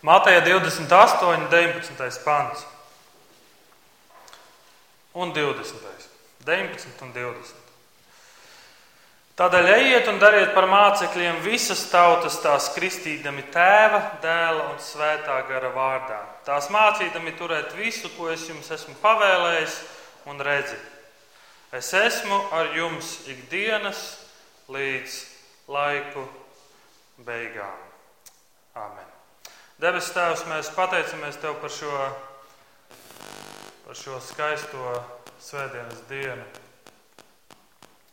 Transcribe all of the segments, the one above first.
Mateja 28, 19. pants un 20. 19 un 20. Tādēļ ejiet un dariet par mācekļiem visas tautas, tās kristīdami tēva, dēla un svētā gara vārdā. Tās mācīdami turēt visu, ko es jums esmu pavēlējis, un redzi, es esmu ar jums ikdienas līdz laiku beigām. Amen. Debes Tēvs, mēs pateicamies Tev par šo, par šo skaisto svētdienas dienu.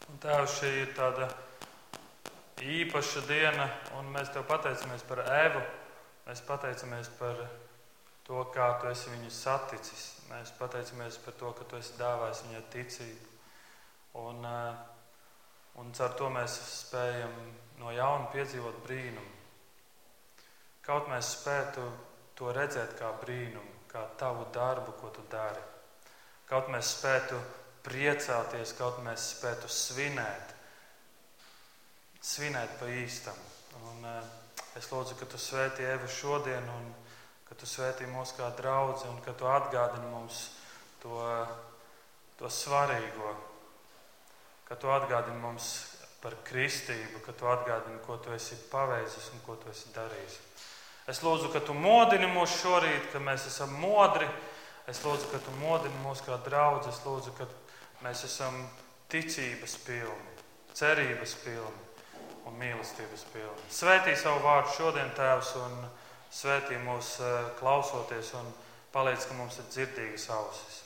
Un Tēvs, šī ir tāda īpaša diena, un mēs Tev pateicamies par Evu. Mēs pateicamies par to, kā Tu esi viņu saticis. Mēs pateicamies par to, ka Tu esi dāvājis viņai ticību. Un, eh, un caur to mēs spējam no jauna piedzīvot brīnumu. Kaut mēs spētu to redzēt kā brīnumu, kā tavu darbu, ko tu dari. Kaut mēs spētu priecāties, kaut mēs spētu svinēt, svinēt pa īstam. Un, uh, es lūdzu, ka tu svētī Evu šodien, un ka tu svētī mūs kā draugi, un ka tu atgādini mums to, to svarīgo, ka tu atgādini mums par kristību, ka tu atgādini, ko tu esi paveicis un ko tu esi darījis. Es lūdzu, ka tu modini mūs šorīt, ka mēs esam modri. Es lūdzu, ka tu modini mūs kā draugus. Es lūdzu, ka Mēs esam ticības pilni, cerības pilni un mīlestības pilni. Svētī savu vārdu šodien, Tēvs, un svētī mūs eh, klausoties, un palīdz, ka mums ir dzirdīgas ausis,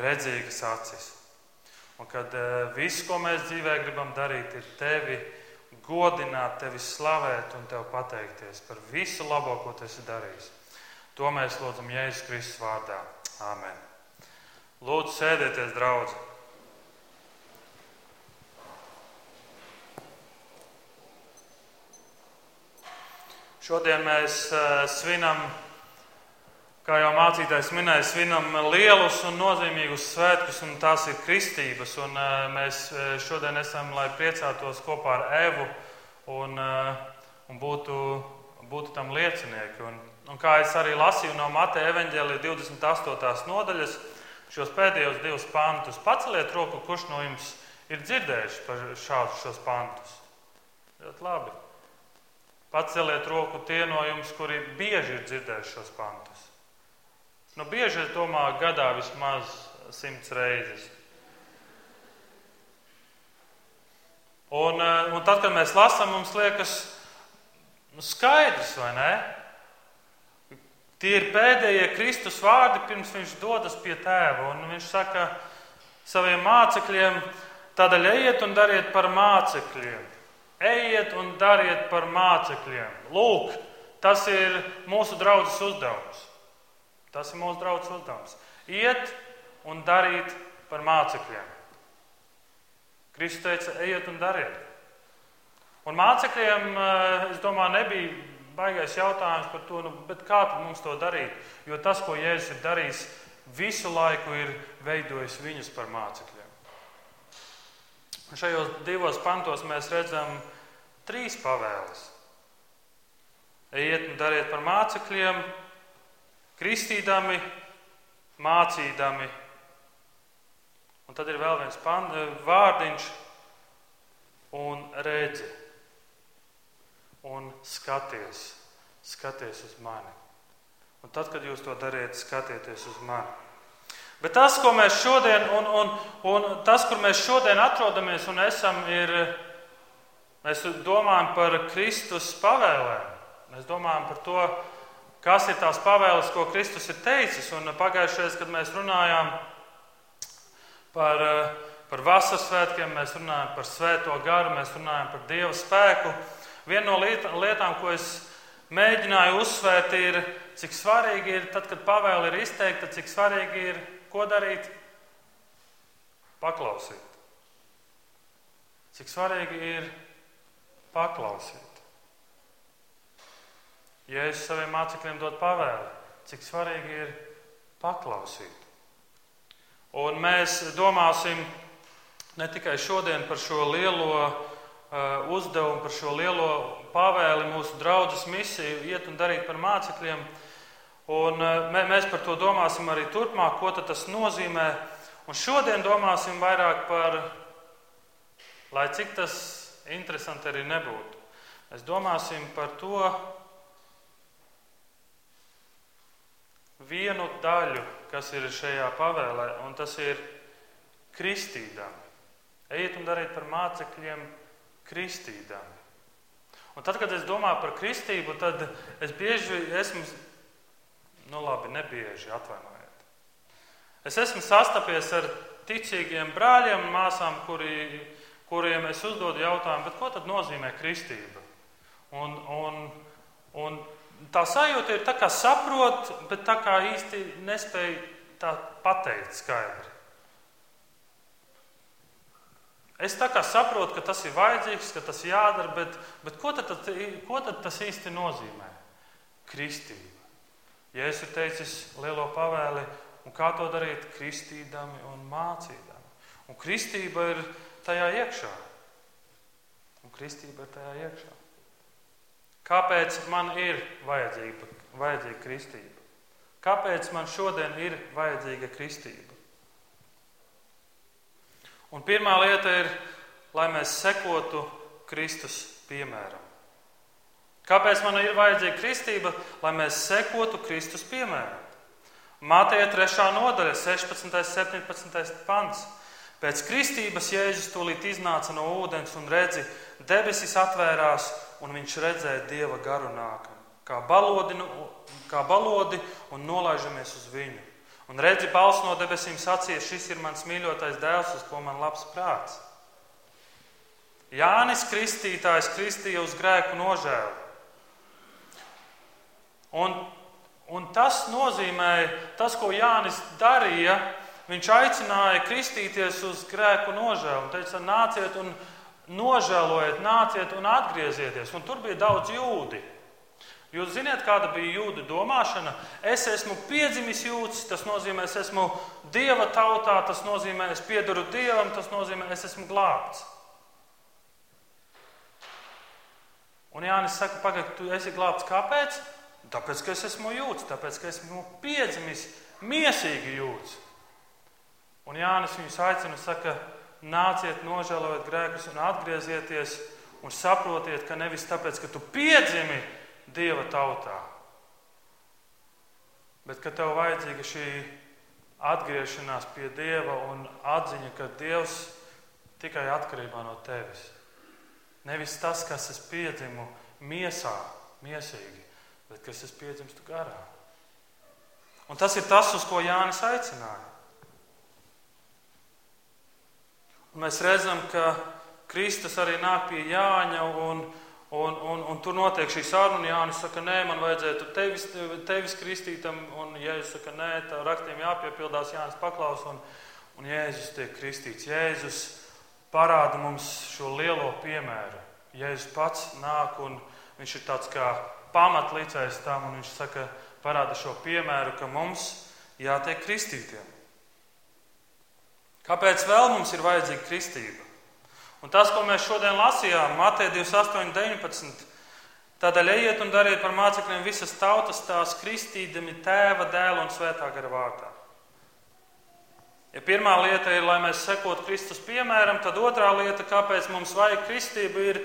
redzīgas acis. Un kad eh, viss, ko mēs dzīvē gribam darīt, ir tevi godināt, tevi slavēt un tev pateikties par visu labo, ko tu esi darījis. To mēs lūdzam Jēzus Kristus vārdā. Āmen! Lūdzu, sēdieties, draugi! Šodien mēs uh, svinam, kā jau mācītājs minēja, svinam lielus un nozīmīgus svētkus, un tās ir kristības. Un, uh, mēs šodien esam, lai priecātos kopā ar Evu un, uh, un būtu, būtu tam liecinieki. Un, un kā es arī lasīju no Mateja evaņģēlija 28. nodaļas, šos pēdējos divus pantus. Paceliet roku, kurš no jums ir dzirdējuši par šādus šos pantus. Ļoti labi. Paceliet roku tie no jums, kuri bieži ir dzirdējuši šos pantus. Nu, bieži es domāju, gadā vismaz simts reizes. Un, eh, un tad, kad mēs lasām, mums liekas, nu, skaidrs, vai ne? Tie ir pēdējie Kristus vārdi, pirms viņš dodas pie tēva. Un viņš saka saviem mācekļiem, tādēļ ejiet un dariet par mācekļiem. Ejiet un dariet par mācekļiem. Lūk, tas ir mūsu draudzes uzdevums. Tas ir mūsu draudzes uzdevums. Iet un darīt par mācekļiem. Kristus teica, ejiet un dariet. Un mācekļiem, eh, es domāju, nebija baigais jautājums par to, nu, kā mums to darīt. Jo tas, ko Jēzus ir darījis, visu laiku ir veidojis viņus par mācekļiem. Un šajos divos pantos mēs redzam trīs pavēles. Ejiet un dariet par mācekļiem, kristīdami, mācīdami. Un tad ir vēl viens vārdiņš un redzēt un skaties, skaties uz mani. Un tad, kad jūs to dariet, skatieties uz mani. Bet tas, ko mēs šodien, un, un, un tas, kur mēs šodien atrodamies un esam, ir, mēs domājam par Kristus pavēlēm. Mēs domājam par to, kas ir tās pavēles, ko Kristus ir teicis. Un pagājušajā, kad mēs runājām par, par vasaras svētkiem, mēs runājām par svēto garu, mēs runājām par Dieva spēku. Viena no lietām, ko es mēģināju uzsvērt, ir, cik svarīgi ir, tad, kad pavēle ir izteikta, cik svarīgi ir, ko darīt? Paklausīt. Cik svarīgi ir paklausīt. Es saviem mācekļiem dod pavēli, cik svarīgi ir paklausīt. Un mēs domāsim ne tikai šodien par šo lielo uzdevumu, par šo lielo pavēli, mūsu draudzes misiju, iet un darīt par mācekļiem. Un mēs par to domāsim arī turpmāk, ko tas nozīmē. Un šodien domāsim vairāk par, lai cik tas interesanti arī nebūtu. Mēs domāsim par to vienu daļu, kas ir šajā pavēlē, un tas ir kristīdami. Ejiet un dariet par mācekļiem kristīdami. Un tad, kad es domāju par kristību, tad es bieži esmu, nu labi, nebieži atvainojiet. Es esmu sastapies ar ticīgiem brāļiem un māsām, kuri, kuriem es uzdodu jautājumu, ko tad nozīmē kristība? Un, un, un tā sajūta ir tā kā saprot, bet tā kā īsti nespēj tā pateikt skaidri. Es tā kā saprotu, ka tas ir vajadzīgs, ka tas jādara, bet, bet ko, tad, ko tad tas īsti nozīmē? Kristība. Ja es esmu teicis lielo pavēli, un kā to darīt? Kristīdami un mācīdami. Un kristība ir tajā iekšā. Un kristība ir tajā iekšā. Kāpēc man ir vajadzīga, vajadzīga kristība? Kāpēc man šodien ir vajadzīga kristība? Un pirmā lieta ir, lai mēs sekotu Kristus piemēram. Kāpēc man ir vajadzīga kristība? Lai mēs sekotu Kristus piemēram. Mātejā 3. nodaļa, 16. un 17. pants. Pēc kristības Jēzus tūlīt iznāca no ūdens un redzi, debesis atvērās, un viņš redzēja Dieva garu nākam, kā balodi, nu, kā balodi un nolaižamies uz viņu. Un redzi, balss no debesīm sacīja, šis ir mans mīļotais dēls, uz ko man labs prāts. Jānis Kristītājs kristīja uz grēku nožēlu. Un, un tas nozīmē, tas, ko Jānis darīja, viņš aicināja kristīties uz grēku nožēlu. Viņš teica, nāciet un nožēlojiet, nāciet un atgriezieties. Un tur bija daudz jūdi. Jūs zināt, kāda bija jūda domāšana? Es esmu piedzimis jūds, tas nozīmē, es esmu dieva tautā, tas nozīmē, es piedaru dievam, tas nozīmē, es esmu glābts. Un Jānis saka, pagaidi, tu esi glābts kāpēc? Tāpēc, ka es esmu jūds, tāpēc, ka esmu piedzimis miesīgi jūds. Un Jānis viņus aicina, saka, nāciet, nožēlojiet grēkus un atgriezieties un saprotiet, ka nevis tāpēc, ka tu piedzimi, Dieva tautā. Bet ka tev vajadzīga šī atgriešanās pie Dieva un atziņa, ka Dievs tikai atkarībā no tevis. Nevis tas, kas es piedzimu miesā, miesīgi, bet kas es piedzimstu garā. Un tas ir tas, uz ko Jānis aicināja. Un mēs redzam, ka Kristus arī nāk pie Jāņa un Un, un, un tur notiek šī saruna. Jānis saka, nē, man vajadzētu tevis, tevis kristītam, un Jēzus saka, nē, tā rakstiem jāpiepildās. Jānis paklaus, un, un Jēzus tiek kristīts. Jēzus parāda mums šo lielo piemēru. Jēzus pats nāk, un viņš ir tāds kā pamatlīdzējs tam, un viņš saka, parāda šo piemēru, ka mums jātiek kristītiem. Kāpēc vēl mums ir vajadzīga kristība? Un tas, ko mēs šodien lasījām, Mateja 28, 19. Tādēļ ejiet un dariet par mācekļiem visas tautas, tās kristīdami tēva, dēla un svētā gara vārdā. Ja pirmā lieta ir, lai mēs sekotu Kristus piemēram, tad otrā lieta, kāpēc mums vajag kristību, ir,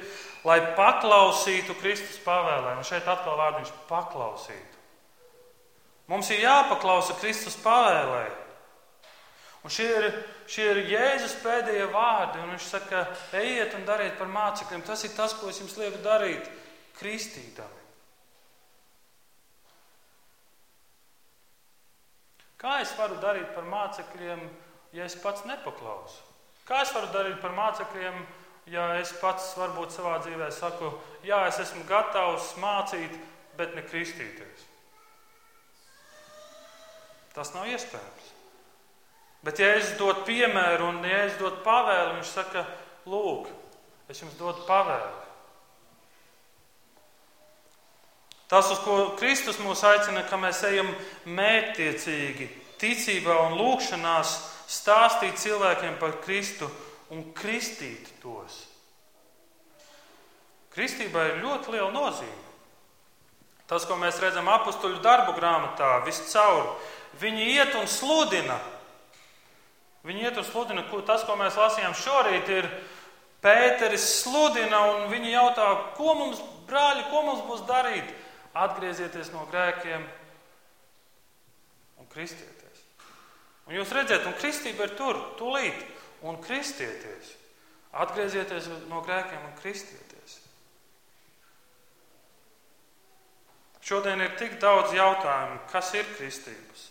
lai paklausītu Kristus pavēlē. Un šeit atkal vārdiņš paklausītu. Mums ir jāpaklausa Kristus pavēlē. Un šie ir, šie ir Jēzus pēdējie vārdi. Viņš saka, ejiet un dariet par mācekļiem. Tas ir tas, ko es jums lieku darīt, kristītami. Kā es varu darīt par mācekļiem, ja es pats nepaklausu? Kā es varu darīt par mācekļiem, ja es pats varbūt savā dzīvē saku, jā, es esmu gatavs mācīt, bet ne kristīties? Tas nav iespējams. Bet, ja es dodu piemēru un ja es dodu pavēli, viņš saka, lūk, es jums dodu pavēli. Tas, uz ko Kristus mūs aicina, ka mēs ejam mērķtiecīgi, ticībā un lūgšanās, stāstīt cilvēkiem par Kristu un kristīt tos. Kristībai ir ļoti liela nozīme. Tas, ko mēs redzam apakstuļu darbu grāmatā, viscaur, viņi iet un sludina. Viņi iet un sludina, tas, ko mēs lasījām šorīt, ir Pēteris sludina, un viņi jautā, ko mums, brāļi, ko mums būs darīt? Atgriezieties no grēkiem un kristieties. Un jūs redzat, un kristība ir tur, tūlīt, un kristieties. Atgriezieties no grēkiem un kristieties. Šodien ir tik daudz jautājumu, kas ir kristības.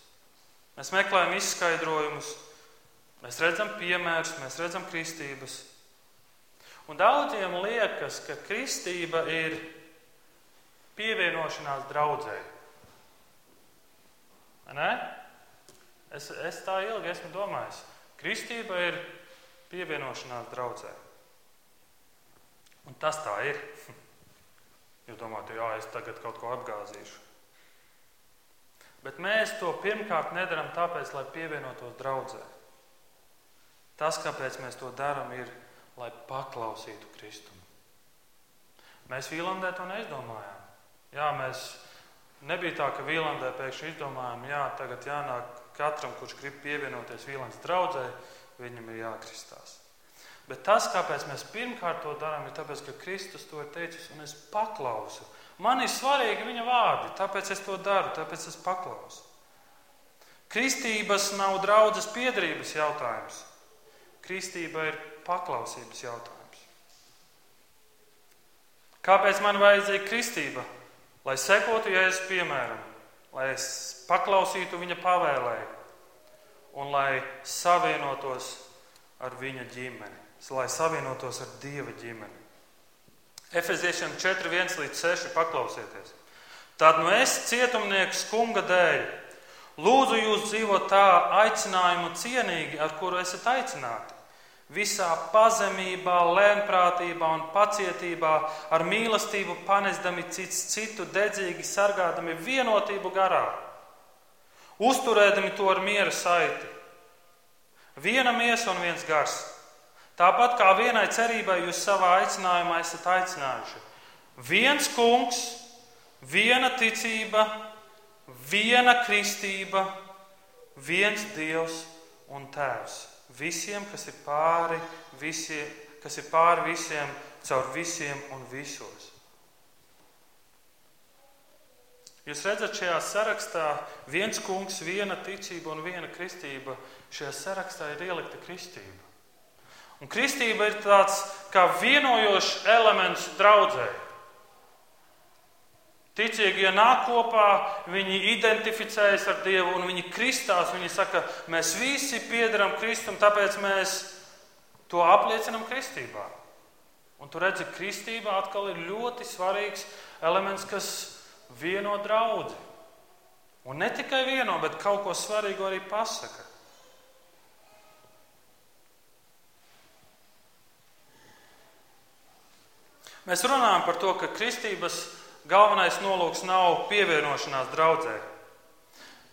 Mēs meklējam izskaidrojumus, mēs redzam piemērus, mēs redzam kristības. Un daudziem liekas, ka kristība ir pievienošanās draudzē. Es, es tā ilgi esmu domājis. Kristība ir pievienošanās draudzē. Un tas tā ir. Jūs domājat, jā, es tagad kaut ko apgāzīšu. Bet mēs to pirmkārt nedarām tāpēc, lai pievienotos draudzē. Tas, kāpēc mēs to darām, ir, lai paklausītu Kristumu. Mēs Vīlandē to neizdomājām. Jā, mēs nebija tā, ka Vīlandē pēkšņi izdomājām, jā, tagad jānāk katram, kurš grib pievienoties Vīlandes draudzē, viņam ir jākristās. Bet tas, kāpēc mēs pirmkārt to darām, ir tas, ka Kristus to ir teicis, un es paklausu. Man ir svarīgi viņa vārdi, tāpēc es to daru, tāpēc es paklausu. Kristības nav draudzes piedarības jautājums. Kristība ir paklausības jautājums. Kāpēc man vajadzīga kristība? Lai sekotu Jēzus piemēram, lai es paklausītu viņa pavēlēju un lai savienotos ar viņa ģimeni lai savienotos ar Dieva ģimeni. Efeziešiem 4, 1 līdz 6 paklausieties. Tad nu es, cietumnieks kunga dēļ, lūdzu jūs dzīvot tā aicinājumu cienīgi, ar kuru esat aicināti. Visā pazemībā, lēnprātībā un pacietībā, ar mīlestību panesdami cits citu, dedzīgi sargādami vienotību garā, uzturēdami to ar miera saiti. Viena miesa un viens gars Tāpat kā vienai cerībai jūs savā aicinājumā esat aicinājuši. Viens kungs, viena ticība, viena kristība, viens dievs un tēvs. Visiem, kas ir pāri, visiem, kas ir pāri visiem, caur visiem un visos. Jūs redzat, šajā sarakstā viens kungs, viena ticība un viena kristība. Šajā sarakstā ir ielikta kristība. Un kristība ir tāds kā vienojošs elements draudzē. Ticīgie nāk kopā, viņi identificējas ar Dievu un viņi kristās. Viņi saka, mēs visi piedaram Kristum, tāpēc mēs to apliecinam kristībā. Un tu redzi, ka kristība atkal ir ļoti svarīgs elements, kas vieno draugu. Un ne tikai vieno, bet kaut ko svarīgu arī pasaka. Mēs runājam par to, ka kristības galvenais nolūks nav pievienošanās draudzē,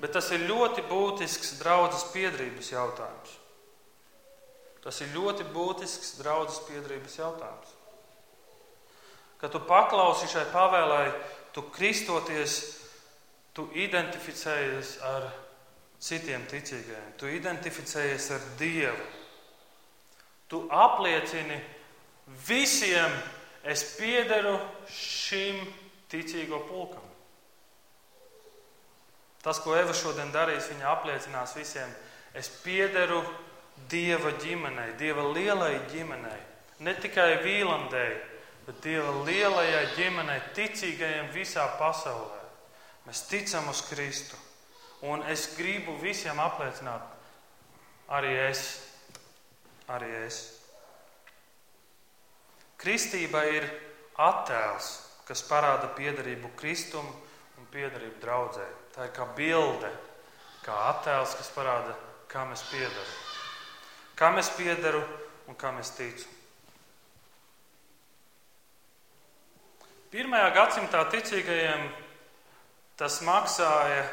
bet tas ir ļoti būtisks draudzes piedrības jautājums. Tas ir ļoti būtisks draudzes piedrības jautājums. Kad tu paklausi šai pavēlai, tu kristoties, tu identificējies ar citiem ticīgajiem, tu identificējies ar Dievu. Tu apliecini visiem es piederu šim ticīgo pulkam. Tas, ko Eva šodien darīs, viņa apliecinās visiem, es piederu Dieva ģimenei, Dieva lielai ģimenei. Ne tikai Vīlandei, bet Dieva lielajai ģimenei, ticīgajiem visā pasaulē. Mēs ticam uz Kristu. Un es gribu visiem apliecināt, arī es, arī es. Kristība ir attēls, kas parāda piederību Kristum un piederību draudzē. Tā ir kā bilde, kā attēls, kas parāda, kā mēs piedaram. Kā mēs piedaru un kā mēs ticam. Pirmajā gadsimtā ticīgajiem tas maksāja,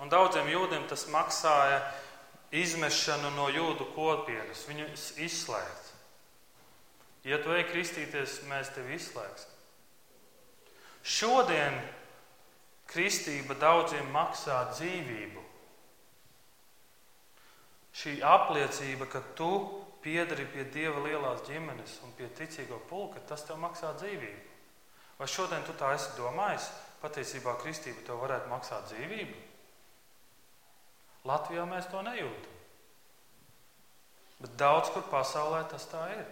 un daudziem jūdiem tas maksāja izmešanu no jūdu kopienas, viņus izslēgt. Ja tu ej kristīties, mēs tevi izslēgsim. Šodien kristība daudziem maksā dzīvību. Šī apliecība, ka tu piedari pie Dieva lielās ģimenes un pie ticīgo pulka, tas tev maksā dzīvību. Vai šodien tu tā esi domājis? Patiesībā kristība tev varētu maksāt dzīvību. Latvijā mēs to nejūtam. Bet daudz kur pasaulē tas tā ir.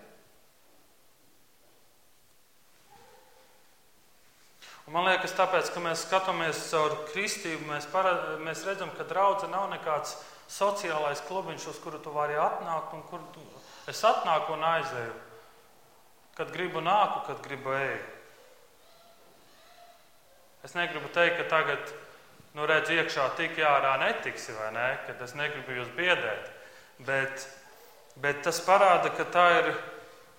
Man liekas, tāpēc, ka mēs skatāmies caur kristību, mēs, para, mēs redzam, ka draudzene nav nekāds sociālais klubiņš, uz kuru tu vari atnākt un kur tu, es atnāku un aizēju. Kad gribu nāku, kad gribu eju. Es negribu teikt, ka tagad, nu, redz, iekšā tik ārā netiksi, vai ne? Kad es negribu jūs biedēt. Bet, bet tas parāda, ka tā ir,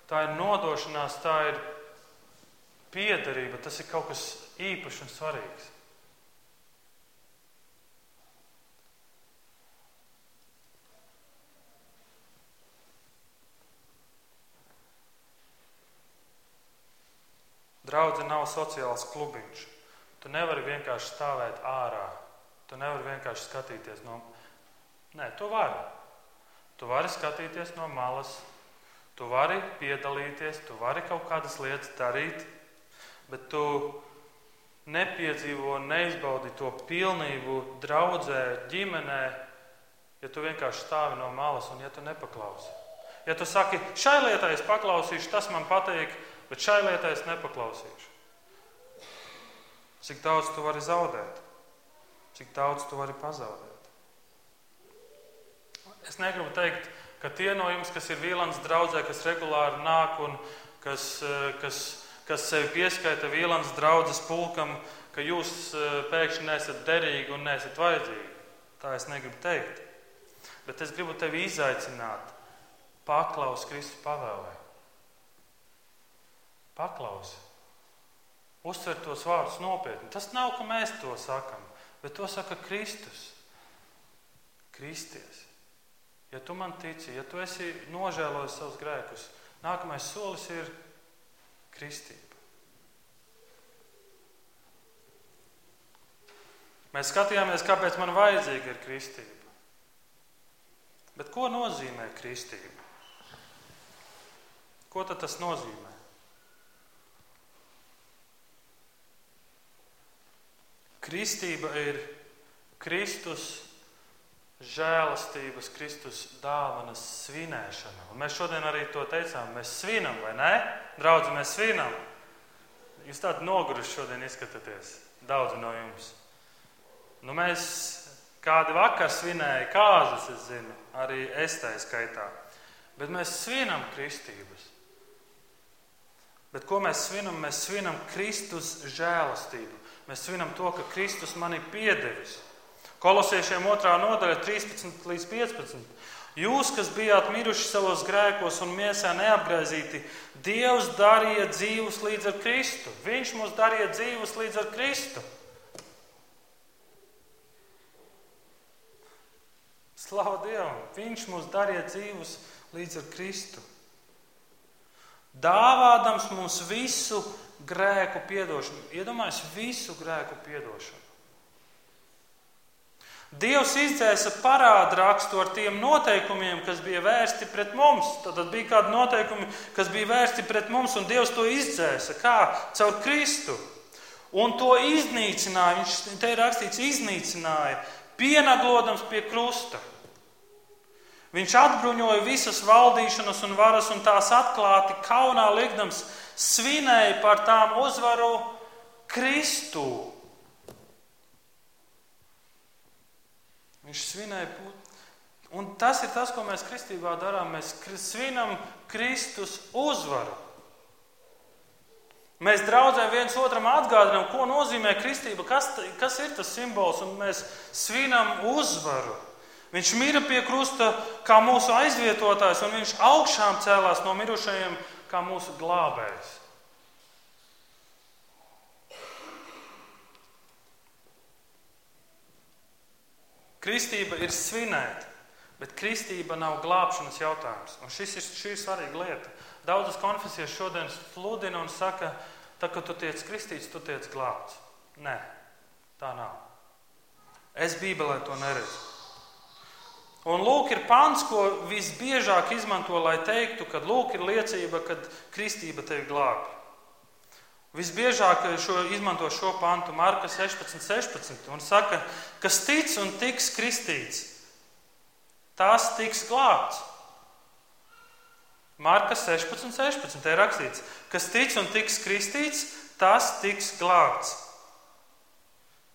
tā ir nodošanās, tā ir piederība, tas ir kaut kas īpašs un svarīgs. Draudzene nav sociāls klubiņš. Tu nevari vienkārši stāvēt ārā. Tu nevari vienkārši skatīties no. Nē, tu vari. Tu vari skatīties no malas. Tu vari piedalīties, tu vari kaut kādas lietas darīt bet tu nepiedzīvo, neizbaudi to pilnību draudzē, ģimenē, ja tu vienkārši stāvi no malas un ja tu nepaklausi. Ja tu saki, šai lietai es paklausīšu, tas man patīk, bet šai lietai es nepaklausīšu. Cik daudz tu vari zaudēt? Cik daudz tu vari pazaudēt? Es negribu teikt, ka tie no jums, kas ir Vīlāns draudzē, kas regulāri nāk un kas, eh, kas kas sevi pieskaita Vīlāns draudzes pulkam, ka jūs eh, pēkšņi nesat derīgi un nesat vajadzīgi. Tā es negribu teikt. Bet es gribu tevi izaicināt, paklaus Kristus pavēlē. Paklaus. Uztver tos vārdus nopietni. Tas nav, ka mēs to sakam, bet to saka Kristus. Kristies. Ja tu man tici, ja tu esi nožēlojis savus grēkus, nākamais solis ir kristība. Mēs skatījāmies, kāpēc man vajadzīga ir kristība. Bet ko nozīmē kristība? Ko tad tas nozīmē? Kristība ir Kristus žēlastības, Kristus dāvanas svinēšana. Un mēs šodien arī to teicām. Mēs svinam, vai ne? Draugi, mēs svinam. Jūs tādi noguruši šodien izskatāties, daudzi no jums. Nu, mēs kādi vakar svinēja kāzas, es zinu, arī es tā skaitā. Bet mēs svinam kristības. Bet ko mēs svinam? Mēs svinam Kristus žēlastību. Mēs svinam to, ka Kristus man ir piedevis. Kolosiešiem 2. nodaļa, 13 līdz 15. Jūs, kas bijāt miruši savos grēkos un miesā neapgaizīti, Dievs darīja dzīvus līdz ar Kristu. Viņš mums darīja dzīvus līdz ar Kristu. Slavu Dievam! Viņš mums darīja dzīvus līdz ar Kristu. Dāvādams mums visu grēku piedošanu. Iedomājieties, visu grēku piedošanu. Dievs izdzēsa parādu rakstu ar tiem noteikumiem, kas bija vērsti pret mums. Tad bija kādi noteikumi, kas bija vērsti pret mums, un Dievs to izdzēsa. Kā? Caur Kristu. Un to iznīcināja, viņš te ir rakstīts, iznīcināja, pienaglodams pie krusta. Viņš atbruņoja visas valdīšanas un varas, un tās atklāti kaunā likdams, svinēja par tām uzvaru Kristu. Viņš svinēja putu. Un tas ir tas, ko mēs kristībā darām. Mēs svinam Kristus uzvaru. Mēs draudzē viens otram atgādinām, ko nozīmē kristība, kas, kas ir tas simbols, un mēs svinam uzvaru. Viņš mira pie krusta kā mūsu aizvietotājs, un viņš augšām cēlās no mirušajiem kā mūsu glābējs. Kristība ir svinēt, bet kristība nav glābšanas jautājums. Un šis ir, šī ir svarīga lieta. Daudzas konfesijas šodien sludina un saka, tad, kad tu tiec kristīts, tu tiec glābts. Nē, tā nav. Es Bībelē to neredzu. Un lūk, ir pants, ko visbiežāk izmanto, lai teiktu, ka lūk, ir liecība, ka kristība tevi glābj. Visbiežāk šo, izmanto šo pantu Marka 16, 16 un saka, kas tic un tiks kristīts, tas tiks glābts. Marka 16, 16. Te ir rakstīts, kas tic un tiks kristīts, tas tiks glābts.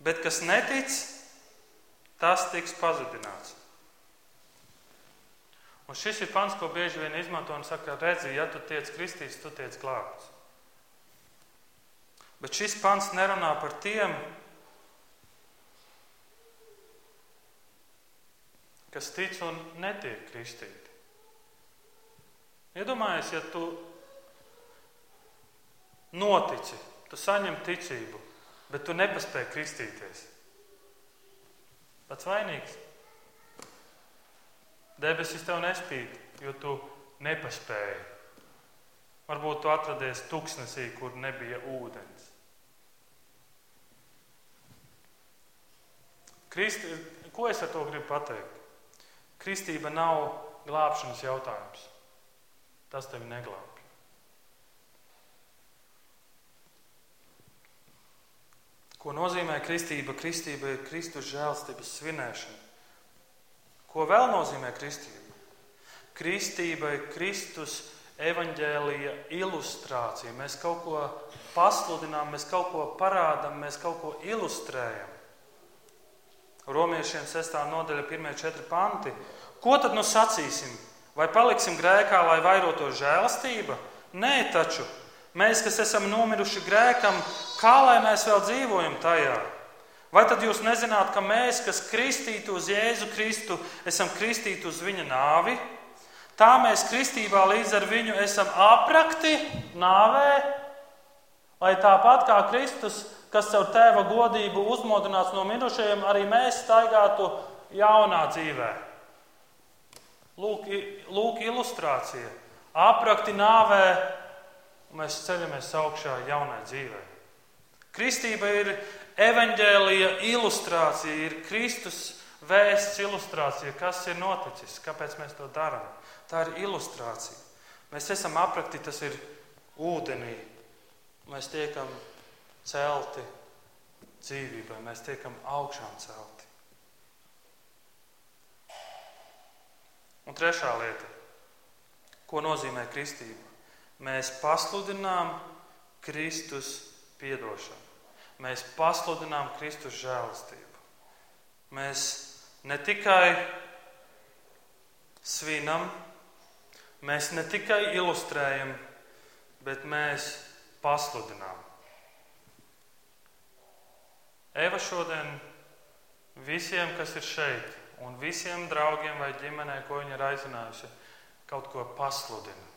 Bet kas netic, tas tiks pazudināts. Un šis ir pants, ko bieži vien izmanto un saka, redzi, ja tu tiec kristīts, tu tiec glābts. Bet šis pants nerunā par tiem, kas tic un netiek kristīti. Iedomājies, ja tu notici, tu saņem ticību, bet tu nepaspēji kristīties. Pats vainīgs. Debesis tev nespīd, jo tu nepaspēji. Varbūt tu atradies tuksnesī, kur nebija ūdens. Kristi, ko es ar to gribu pateikt? Kristība nav glābšanas jautājums tas tevi neglābj. Ko nozīmē kristība? Kristība ir Kristus žēlstības svinēšana. Ko vēl nozīmē kristība? Kristība ir Kristus evaņģēlīja ilustrācija. Mēs kaut ko pasludinām, mēs kaut ko parādām, mēs kaut ko ilustrējam. Romiešiem 6. nodaļa, 1-4 panti. Ko tad nu sacīsim? Vai paliksim grēkā, lai vairotos žēlastība? Nē, taču mēs, kas esam nomiruši grēkam, kā lai mēs vēl dzīvojam tajā? Vai tad jūs nezināt, ka mēs, kas kristīti uz Jēzu Kristu, esam kristīti uz viņa nāvi? Tā mēs kristībā līdz ar viņu esam aprakti nāvē, lai tāpat kā Kristus, kas caur tēva godību uzmodināts no mirušajiem, arī mēs staigātu jaunā dzīvēm. Lūk, lūk ilustrācija. Aprakti nāvē, mēs ceļamies augšā jaunai dzīvē. Kristība ir evaņģēlija ilustrācija, ir Kristus vēsts ilustrācija, kas ir noticis, kāpēc mēs to darām. Tā ir ilustrācija. Mēs esam aprakti, tas ir ūdenī. Mēs tiekam celti dzīvībai, mēs tiekam augšām celti. Un trešā lieta, ko nozīmē kristība? Mēs pasludinām Kristus piedošanu. Mēs pasludinām Kristus žēlastību. Mēs ne tikai svinam, mēs ne tikai ilustrējam, bet mēs pasludinām. Eva šodien visiem, kas ir šeit, un visiem draugiem vai ģimenei, ko viņa ir aicinājusi, kaut ko pasludina.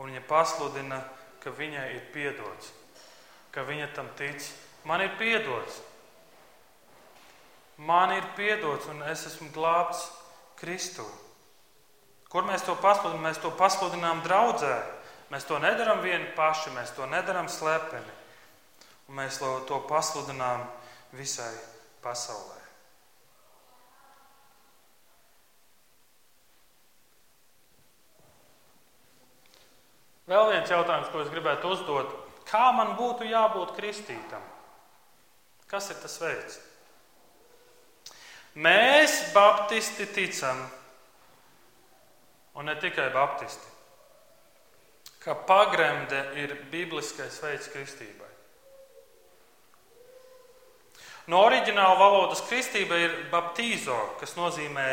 Un viņa pasludina, ka viņai ir piedots, ka viņa tam tic. Man ir piedots, man ir piedots, un es esmu glābts Kristū. Kur mēs to pasludinām? Mēs to pasludinām draudzē. Mēs to nedarām vieni paši, mēs to nedarām slepeni. Un mēs to pasludinām visai pasaulē. Vēl viens jautājums, ko es gribētu uzdot. Kā man būtu jābūt kristītam? Kas ir tas veids? Mēs, Baptisti, ticam, un ne tikai Baptisti, ka pagremde ir bibliskais veids kristībai. No oriģināla valodas kristība ir baptīzo, kas nozīmē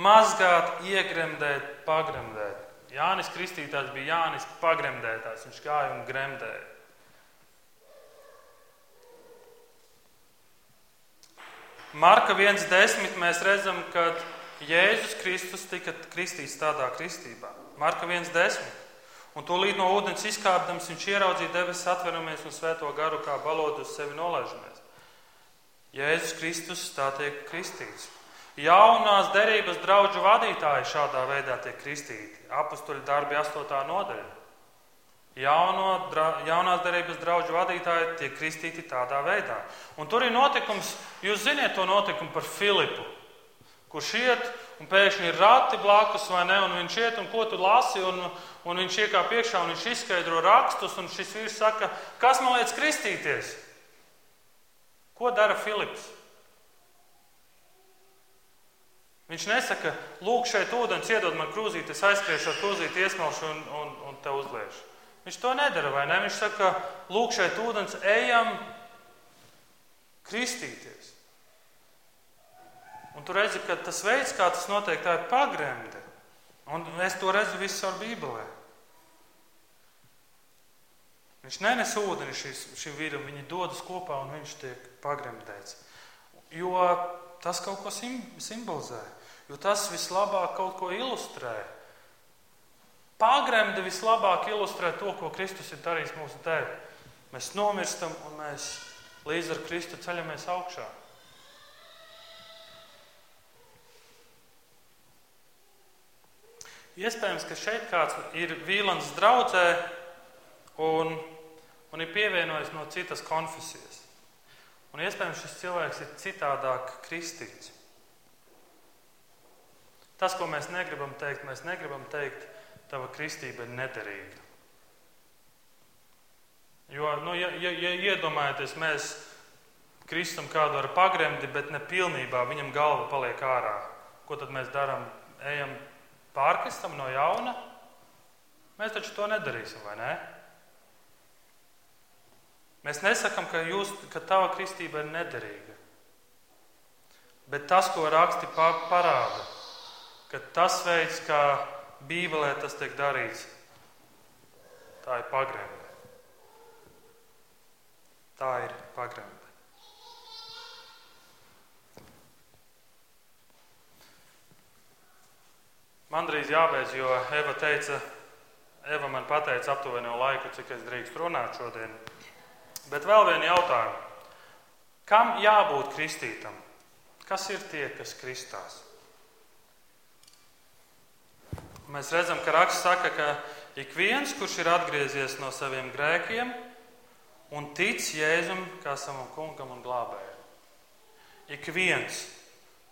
mazgāt, iegremdēt, pagremdēt. Jānis Kristītājs bija Jānis pagremdētājs, viņš gāja un gremdēja. Marka 1.10. mēs redzam, ka Jēzus Kristus tika kristīts tādā kristībā. Marka 1.10. Un tūlīt no ūdens izkāpdams viņš ieraudzīja debesis atveramies un svēto garu kā balodu uz sevi nolaižamies. Jēzus Kristus tā tiek kristīts. Jaunās derības draugu vadītāji šādā veidā tiek kristīti. Apustuļu darbi 8. nodaļa. jauno, jaunās derības draugu vadītāji tiek kristīti tādā veidā. Un tur ir notikums, jūs ziniet to notikumu par Filipu, kurš iet un pēkšņi ir rati blakus, vai ne? Un viņš iet un ko tu lasi, un, un viņš iekāp iekšā un viņš izskaidro rakstus, un šis vīrs saka, kas man liec kristīties? Ko dara Filips? Viņš nesaka, lūk, šeit ūdens iedod man krūzīti, es aizskriešu ar krūzīti, iesmelšu un, un, un te uzliešu. Viņš to nedara, vai ne? Viņš saka, lūk, šeit ūdens, ejam kristīties. Un tu redzi, ka tas veids, kā tas notiek, tā ir pagremde. Un es to redzu visu ar Bībelē. Viņš nenes ūdeni šis, šim vīram, viņi dodas kopā un viņš tiek pagremdēts. Jo tas kaut ko simbolizē, jo tas vislabāk kaut ko ilustrē. Pagremde vislabāk ilustrē to, ko Kristus ir darījis mūsu dēļ. Mēs nomirstam un mēs līdz ar Kristu ceļamies augšā. Iespējams, ka šeit kāds ir Vīlans draudzē un, un ir pievienojis no citas konfesijas. Un iespējams, šis cilvēks ir citādāk kristīts. Tas, ko mēs negribam teikt, mēs negribam teikt, tava kristība ir nederīga. Jo, nu, ja, ja, ja iedomājaties, mēs kristam kādu ar pagremdi, bet ne pilnībā viņam galva paliek ārā, ko tad mēs darām? Ejam pārkristam no jauna? Mēs taču to nedarīsim, vai ne? Mēs nesakām, ka, jūs, ka tava kristība ir nederīga. Bet tas, ko raksti parāda, ka tas veids, kā Bībelē tas tiek darīts. Tā ir pagremde. Tā ir pagremde. Man drīz jābeidz, jo Eva teica, Eva man pateica aptuveni laiku, cik es drīkstu runāt šodien. Bet vēl viena jautājuma. Kam jābūt kristītam? Kas ir tie, kas kristās? Mēs redzam, ka raksts saka, ka ik viens, kurš ir atgriezies no saviem grēkiem un tic Jēzum kā savam kungam un glābējam. Ik viens,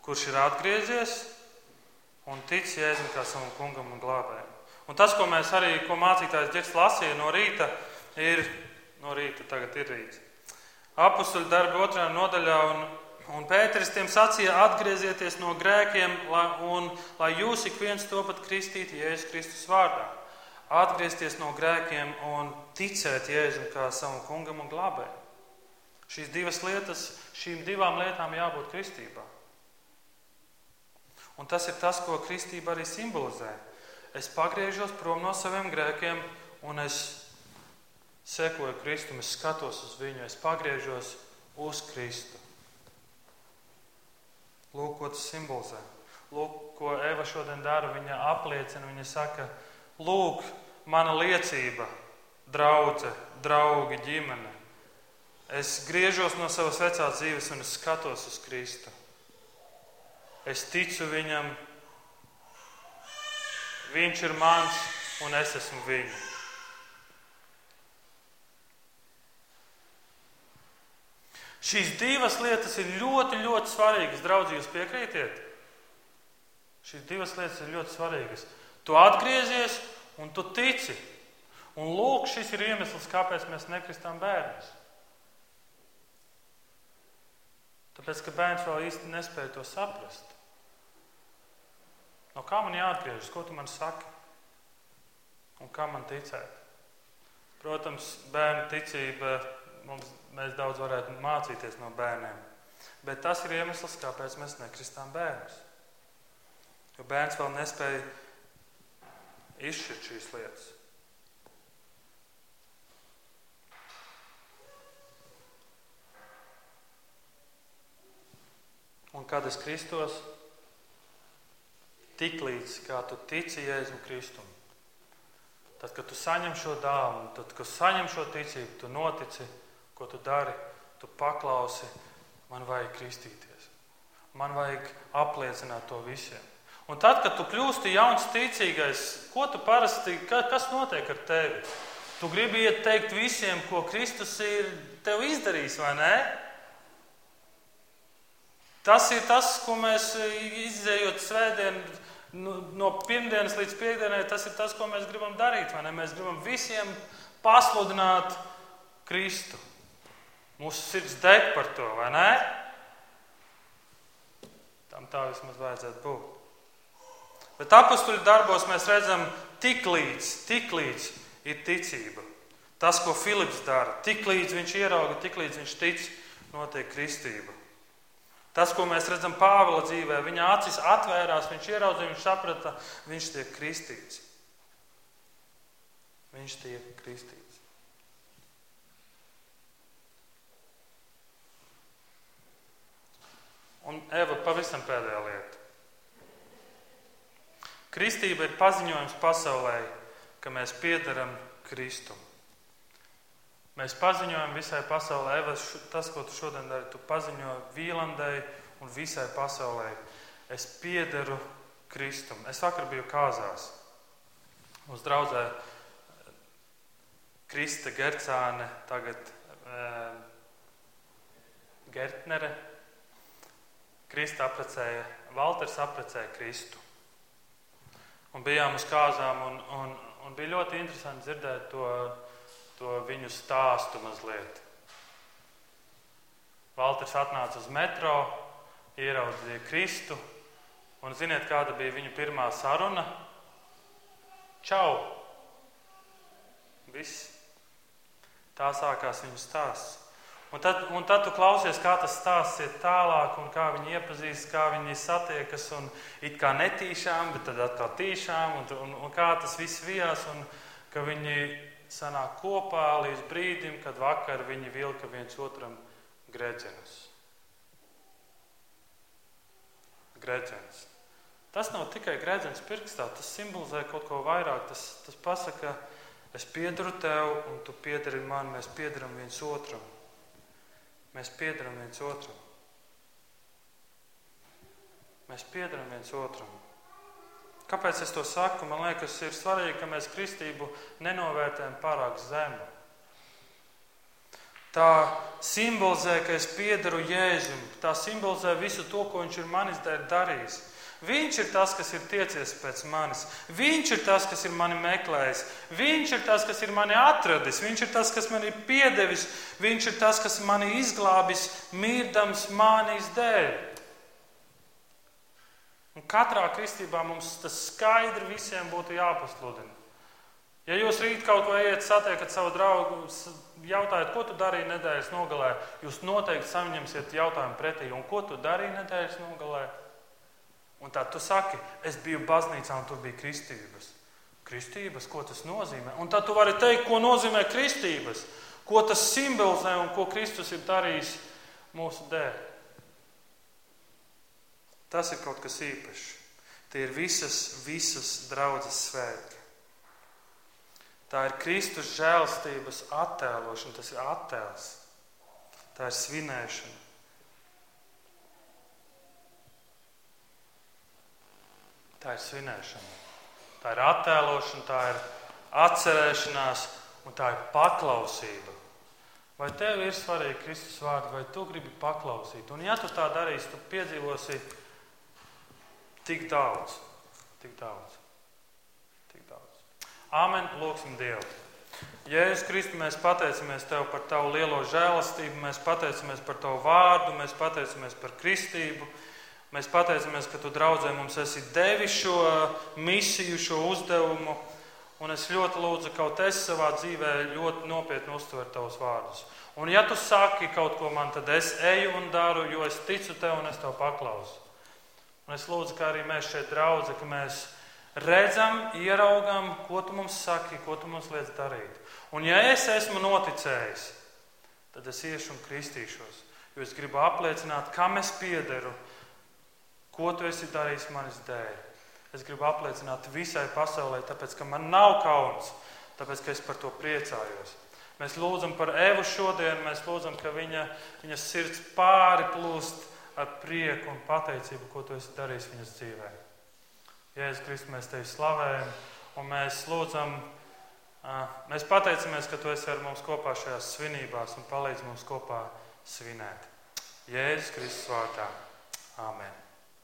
kurš ir atgriezies un tic Jēzum kā savam kungam un glābējam. Un tas, ko mēs arī, ko mācītājs Girts lasīja no rīta, ir no rīta, tagad ir rīts. Apustuļu darba otrajā nodaļā un Un Pēters tiem sacīja: atgriezieties no grēkiem, lai, un lai jūs ik viens to pat kristītu Jēzus Kristus vārdā. Atgriezties no grēkiem un ticēt Jēzum kā savam kungam un glābējam. Šīs divas lietas, šīm divām lietām jābūt kristībā. Un tas ir tas, ko kristība arī simbolizē. Es pagriežos prom no saviem grēkiem, un es sekoju Kristum, es skatos uz viņu, es pagriežos uz Kristu. Lūk, ko tas simbolizē. Lūk, ko Eva šodien dara. Viņa apliecina, viņa saka, lūk, mana liecība, draudzene, draugi, ģimene. Es griežos no savas vecās dzīves un es skatos uz Kristu. Es ticu viņam, viņš ir mans un es esmu viņa. Šīs divas lietas ir ļoti, ļoti svarīgas. Draugi, jūs piekrītiet? Šīs divas lietas ir ļoti svarīgas. Tu atgriezies un tu tici. Un lūk, šis ir iemesls, kāpēc mēs nekristām bērnus. Tāpēc, ka bērns vēl īsti nespēja to saprast. No kā man jāatgriežas? Ko tu man saki? Un kā man ticēt? Protams, bērnu ticība mums, mēs daudz varētu mācīties no bērniem. Bet tas ir iemesls, kāpēc mēs nekristām bērnus. Jo bērns vēl nespēja izšķirt šīs lietas. Un kad es kristos, tik līdz kā tu tici Jēzum Kristum, tad, kad tu saņem šo dāvanu, tad, kad saņem šo ticību, tu notici ko tu dari, tu paklausi, man vajag kristīties. Man vajag apliecināt to visiem. Un tad, kad tu kļūsti jauns ticīgais, ko tu parasti, kas notiek ar tevi? Tu gribi ieteikt visiem, ko Kristus ir tev izdarījis, vai ne? Tas ir tas, ko mēs izējot svētdien, nu, no pirmdienas līdz piekdienai, tas ir tas, ko mēs gribam darīt. Mēs gribam visiem pasludināt Kristu. Mūsu sirds deg par to, vai ne? Tam tā vismaz vajadzētu būt. Bet apakstuļu darbos mēs redzam, tik līdz, tik līdz ir ticība. Tas, ko Filips dara, tik līdz viņš ierauga, tik līdz viņš tic, notiek kristība. Tas, ko mēs redzam Pāvila dzīvē, viņa acis atvērās, viņš ieraudzīja, viņš saprata, viņš tiek kristīts. Viņš tiek kristīts. Un Eva pavisam pēdējā lieta. Kristība ir paziņojums pasaulē, ka mēs piederam Kristum. Mēs paziņojam visai pasaulē, Eva, tas, ko tu šodien dari, tu paziņo Vīlandai un visai pasaulē. Es piederu Kristum. Es vakar biju kāzās. Mums draudzē Krista Gercāne, tagad e, Gertnere. Krista aprecēja, Valters aprecēja Kristu un bijām uz kāzām. Un, un, un bija ļoti interesanti dzirdēt to, to viņu stāstu mazliet. Valters atnāca uz metro, ieraudzīja Kristu. Un ziniet, kāda bija viņa pirmā saruna? Čau! Viss. Tā sākās viņa stāsts. Un tad, un tad tu klausies, kā tas stāsts iet tālāk, un kā viņi iepazīstas, kā viņi satiekas, un it kā netīšām, bet tad atkal tīšām, un, un, un kā tas viss vijās, un ka viņi sanāk kopā līdz brīdim, kad vakar viņi vilka viens otram grēdzenus. Grēdzenis. Tas nav tikai grēdzenis pirkstā, tas simbolizē kaut ko vairāk. Tas, tas pasaka, es piedaru tev, un tu piedari man, mēs piedaram viens otram. Mēs piedaram viens otram. Mēs piedaram viens otram. Kāpēc es to saku? Man liekas, ir svarīgi, ka mēs kristību nenovērtējam pārāk zemu. Tā simbolizē, ka es piedaru Jēzum. Tā simbolizē visu to, ko viņš ir manis dēļ darījis. Viņš ir tas, kas ir tiecies pēc manis. Viņš ir tas, kas ir mani meklējis. Viņš ir tas, kas ir mani atradis. Viņš ir tas, kas man ir piedevis. Viņš ir tas, kas mani izglābis, mirdams manis dēļ. Un katrā kristībā mums tas skaidri visiem būtu jāpasludina. Ja jūs rīt kaut ko ejat, satiekat savu draugu, jautājat, ko tu darīji nedēļas nogalē, jūs noteikti saņemsiet jautājumu pretī, un ko tu darīji nedēļas nogalē? Un tā tu saki, es biju baznīcā un tur bija kristības. Kristības, ko tas nozīmē? Un tad tu vari teikt, ko nozīmē kristības, ko tas simbolizē un ko Kristus ir darījis mūsu dēļ. Tas ir kaut kas īpašs. Tie ir visas, visas draudzes svētki. Tā ir Kristus žēlstības attēlošana, tas ir attēls, tā ir svinēšana. Tā ir svinēšana, tā ir attēlošana, tā ir atcerēšanās un tā ir paklausība. Vai tev ir svarīgi Kristus vārdi, vai tu gribi paklausīt? Un, ja tu tā darīsi, tu piedzīvosi tik daudz, tik daudz, tik daudz. Āmen, lūgsim Dievu. Jēzus Kristu, mēs pateicamies Tev par Tavu lielo žēlastību, mēs pateicamies par Tavu vārdu, mēs pateicamies par kristību. Mēs pateicamies, ka tu draudzē mums esi devis šo misiju, šo uzdevumu. Un es ļoti lūdzu, kaut es savā dzīvē ļoti nopietni uztveru tavus vārdus. Un ja tu saki kaut ko man, tad es eju un daru, jo es ticu tev un es tev paklausu. Un es lūdzu, ka arī mēs šeit draudzē, ka mēs redzam, ieraugam, ko tu mums saki, ko tu mums liec darīt. Un ja es esmu noticējis, tad es iešu un kristīšos, jo es gribu apliecināt, kam es piederu Ko tu esi darījis manis dēļ? Es gribu apliecināt visai pasaulē, tāpēc ka man nav kauns, tāpēc ka es par to priecājos. Mēs lūdzam par Evu šodien, mēs lūdzam, ka viņa, viņas sirds pāri plūst ar prieku un pateicību, ko tu esi darījis viņas dzīvē. Jēzus Kristus, mēs tevi slavējam un mēs lūdzam Mēs pateicamies, ka tu esi ar mums kopā šajās svinībās un palīdz mums kopā svinēt. Jēzus Kristus vārdā. Āmen!